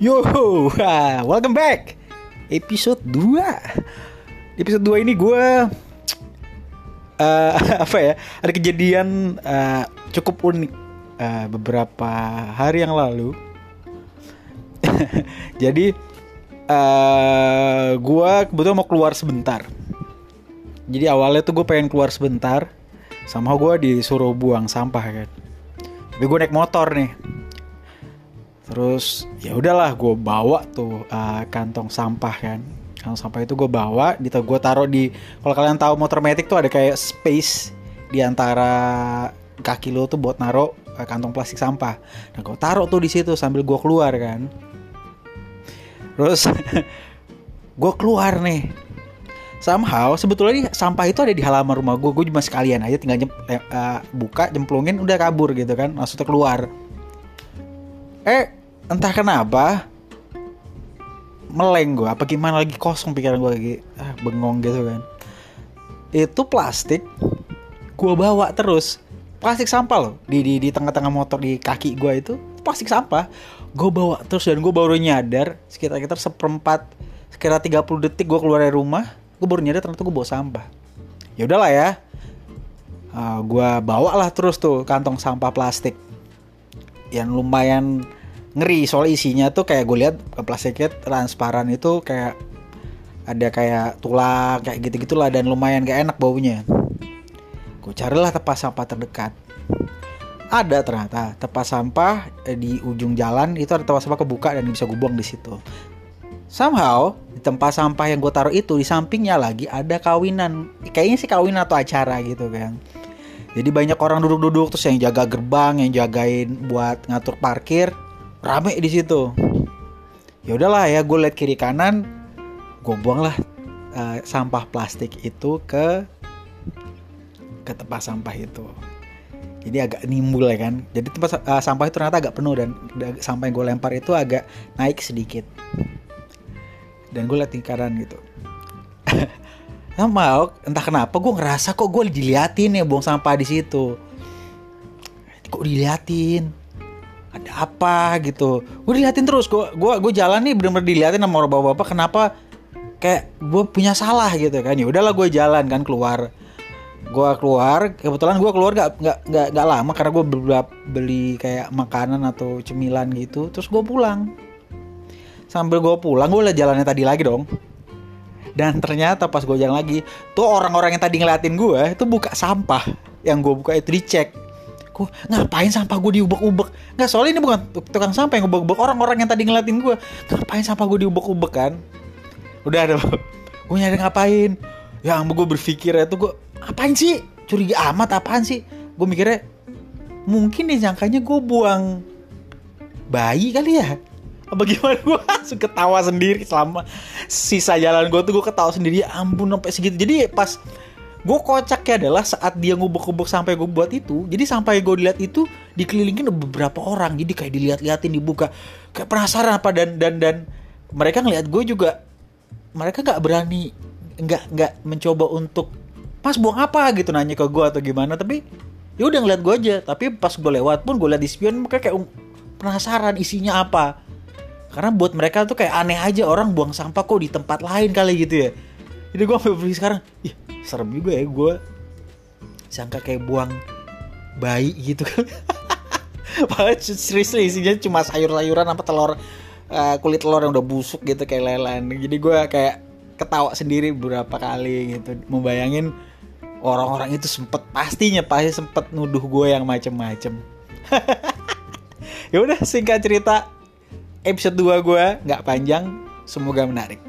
Yo, welcome back. Episode 2. Di episode 2 ini gue uh, apa ya? Ada kejadian uh, cukup unik uh, beberapa hari yang lalu. Jadi uh, gue kebetulan mau keluar sebentar. Jadi awalnya tuh gue pengen keluar sebentar, sama gue disuruh buang sampah kan. Tapi gue naik motor nih terus ya udahlah gue bawa tuh uh, kantong sampah kan. Kantong sampah itu gue bawa di gue taruh di kalau kalian tahu motor metik tuh ada kayak space di antara kaki lo tuh buat naruh uh, kantong plastik sampah. Nah gue taruh tuh di situ sambil gue keluar kan. Terus gue keluar nih. Somehow sebetulnya sampah itu ada di halaman rumah gue gue cuma sekalian aja tinggal jem, uh, buka jemplungin udah kabur gitu kan. Langsung keluar. Eh entah kenapa meleng gue apa gimana lagi kosong pikiran gue lagi. Ah, bengong gitu kan. Itu plastik gue bawa terus. Plastik sampah loh. Di di di tengah-tengah motor di kaki gue itu plastik sampah. Gue bawa terus dan gue baru nyadar sekitar sekitar seperempat sekitar 30 detik gue keluar dari rumah gue baru nyadar ternyata gue bawa sampah. Ya udahlah ya. Ah, gue bawa lah terus tuh kantong sampah plastik. Yang lumayan ngeri. Soal isinya tuh kayak gue lihat plastiknya transparan itu kayak ada kayak tulang kayak gitu gitulah dan lumayan gak enak baunya. Gue carilah tempat sampah terdekat. Ada ternyata tempat sampah eh, di ujung jalan itu ada tempat sampah kebuka dan bisa gue buang di situ. Somehow di tempat sampah yang gue taruh itu di sampingnya lagi ada kawinan. Kayaknya sih kawinan atau acara gitu kan. Jadi banyak orang duduk-duduk terus yang jaga gerbang yang jagain buat ngatur parkir rame di situ. Ya udahlah ya gue liat kiri kanan gue buang lah uh, sampah plastik itu ke ke tempat sampah itu. Jadi agak nimbul ya kan. Jadi tempat uh, sampah itu ternyata agak penuh dan sampah yang gue lempar itu agak naik sedikit. Dan gue liat kanan gitu. Sama entah kenapa gue ngerasa kok gue diliatin ya buang sampah di situ. Kok diliatin ada apa? gitu. Gue diliatin terus gue gue gue jalan nih bener-bener diliatin sama orang bapak-bapak kenapa kayak gue punya salah gitu kan. Ya udahlah gue jalan kan keluar. Gue keluar kebetulan gue keluar gak nggak nggak nggak lama karena gue beli kayak makanan atau cemilan gitu terus gue pulang. Sambil gue pulang gue liat jalannya tadi lagi dong. Dan ternyata pas gue jalan lagi tuh orang-orang yang tadi ngeliatin gue itu buka sampah. Yang gue buka itu dicek gue ngapain sampah gue diubek-ubek? Nggak soalnya ini bukan tukang sampah yang ubek-ubek orang-orang yang tadi ngeliatin gue ngapain sampah gue diubek-ubek kan? Udah ada gue nyari ngapain? Yang gue berpikir itu gue apain sih? Curiga amat apaan sih? Gue mikirnya mungkin nih jangkanya gue buang bayi kali ya? Apa gimana? Gue langsung ketawa sendiri selama sisa jalan gue tuh gue ketawa sendiri ya ampun sampai segitu. Jadi pas gue kocaknya adalah saat dia ngubek-ngubek sampai gue buat itu jadi sampai gue lihat itu dikelilingin beberapa orang. Jadi kayak dilihat-liatin dibuka. Kayak penasaran apa dan dan dan mereka ngeliat gue juga mereka nggak berani nggak nggak mencoba untuk pas buang apa? gitu nanya ke gue atau gimana. Tapi ya udah ngeliat gue aja. Tapi pas gue lewat pun gue liat di spion mereka kayak penasaran isinya apa. Karena buat mereka tuh kayak aneh aja orang buang sampah kok di tempat lain kali gitu ya. Jadi gue sampai sekarang ih serem juga ya gue sangka kayak buang bayi gitu kan. Padahal serius isinya cuma sayur-sayuran apa telur uh, kulit telur yang udah busuk gitu kayak lelehan jadi gue kayak ketawa sendiri beberapa kali gitu. Membayangin orang-orang itu sempet pastinya pasti sempet nuduh gue yang macem-macem. Ya udah singkat cerita episode 2 gue nggak panjang semoga menarik